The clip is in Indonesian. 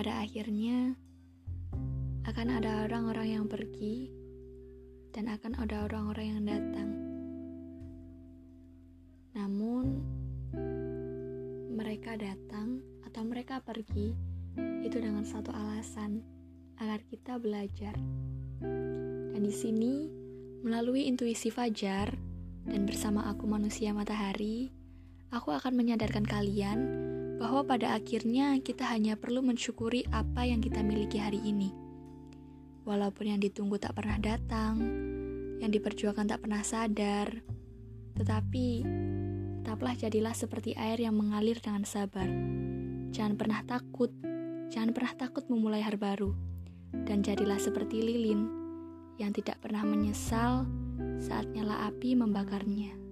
pada akhirnya akan ada orang-orang yang pergi dan akan ada orang-orang yang datang. Namun, mereka datang atau mereka pergi itu dengan satu alasan agar kita belajar. Dan di sini, melalui intuisi fajar dan bersama aku manusia matahari, aku akan menyadarkan kalian bahwa pada akhirnya kita hanya perlu mensyukuri apa yang kita miliki hari ini. Walaupun yang ditunggu tak pernah datang, yang diperjuangkan tak pernah sadar, tetapi tetaplah jadilah seperti air yang mengalir dengan sabar. Jangan pernah takut, jangan pernah takut memulai hari baru, dan jadilah seperti lilin yang tidak pernah menyesal saat nyala api membakarnya.